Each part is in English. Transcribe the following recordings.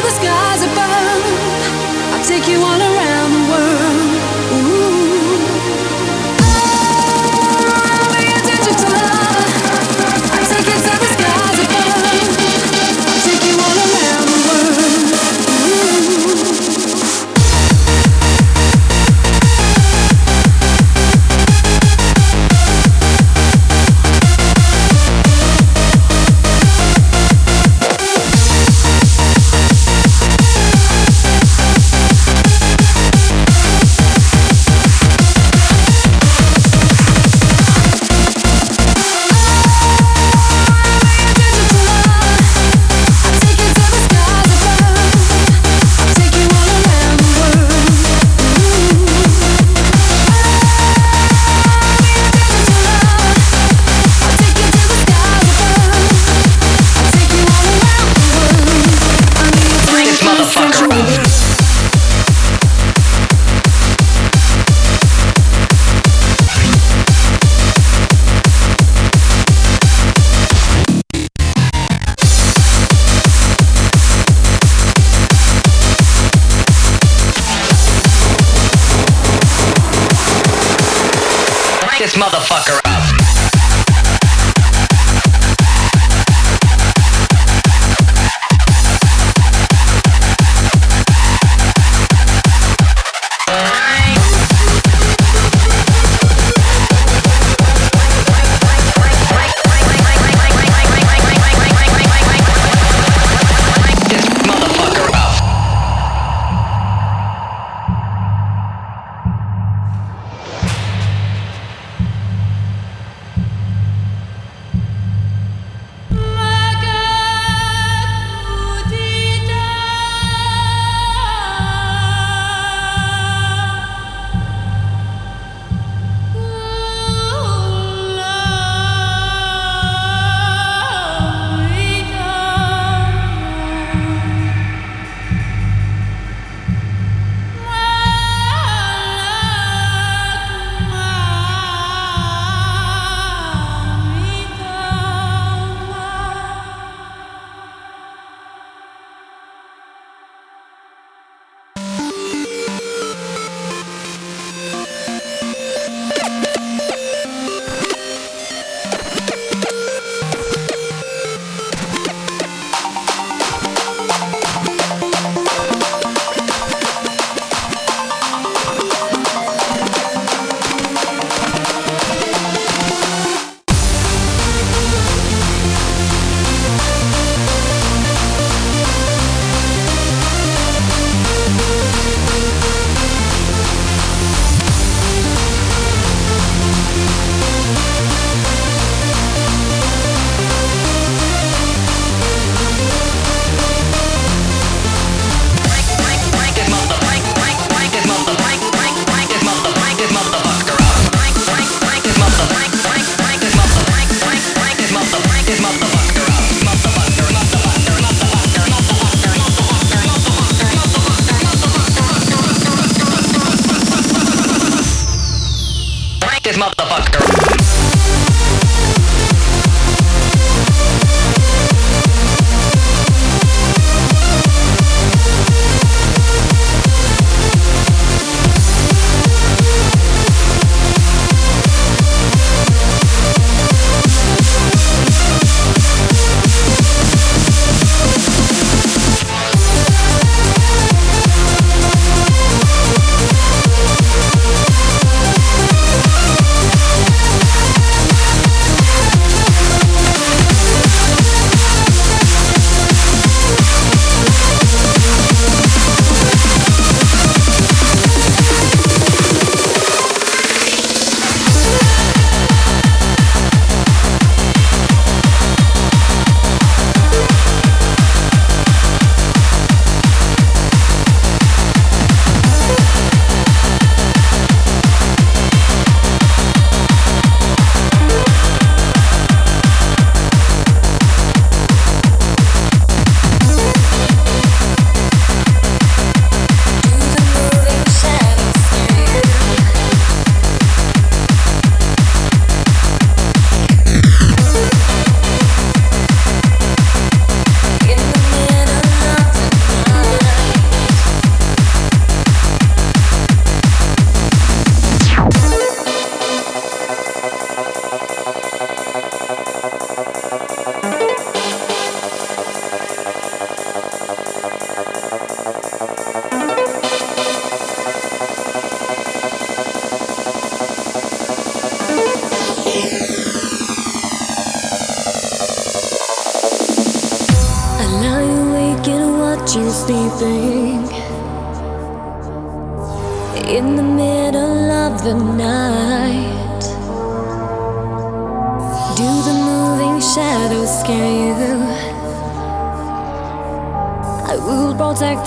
this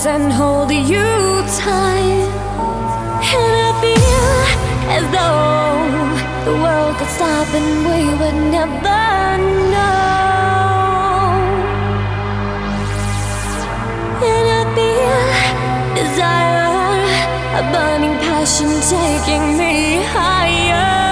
will and hold you tight. And I feel as though the world could stop and we would never know. And I feel desire, a burning passion taking me higher.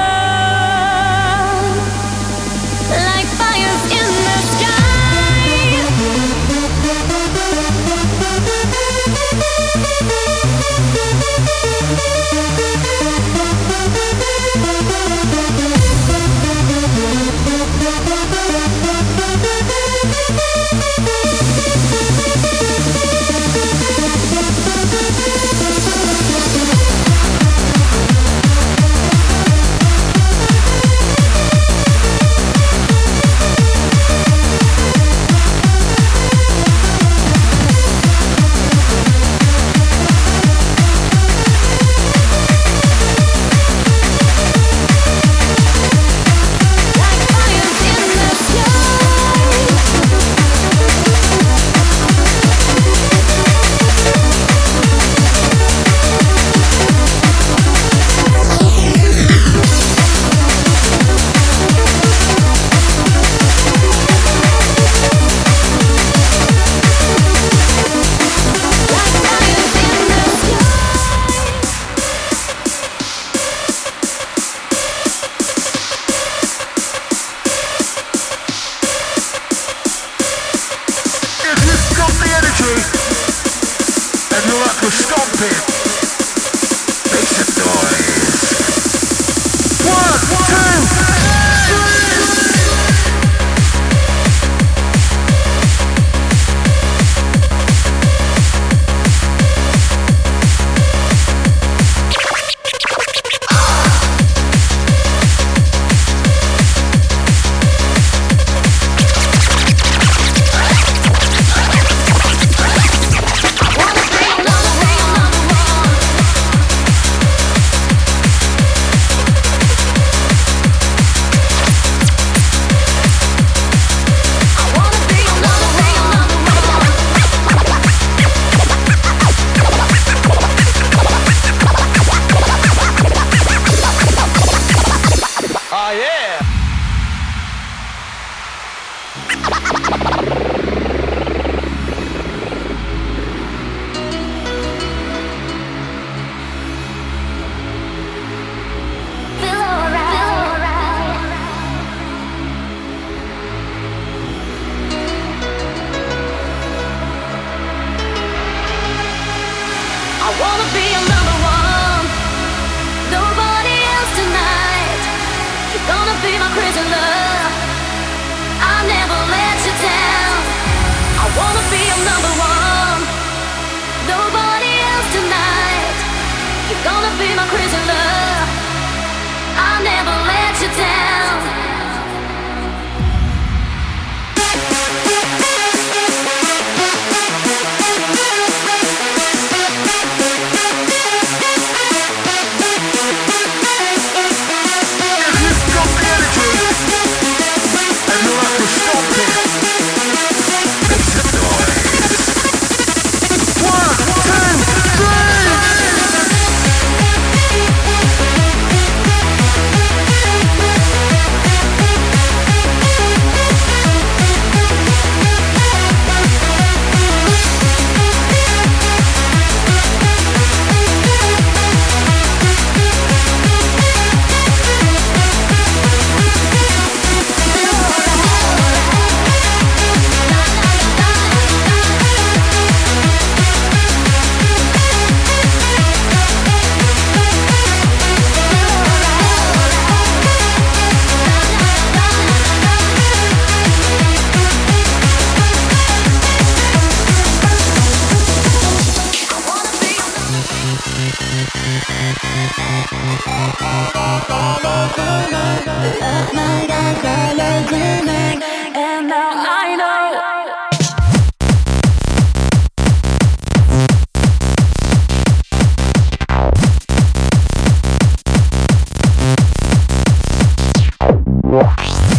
down. Whoa.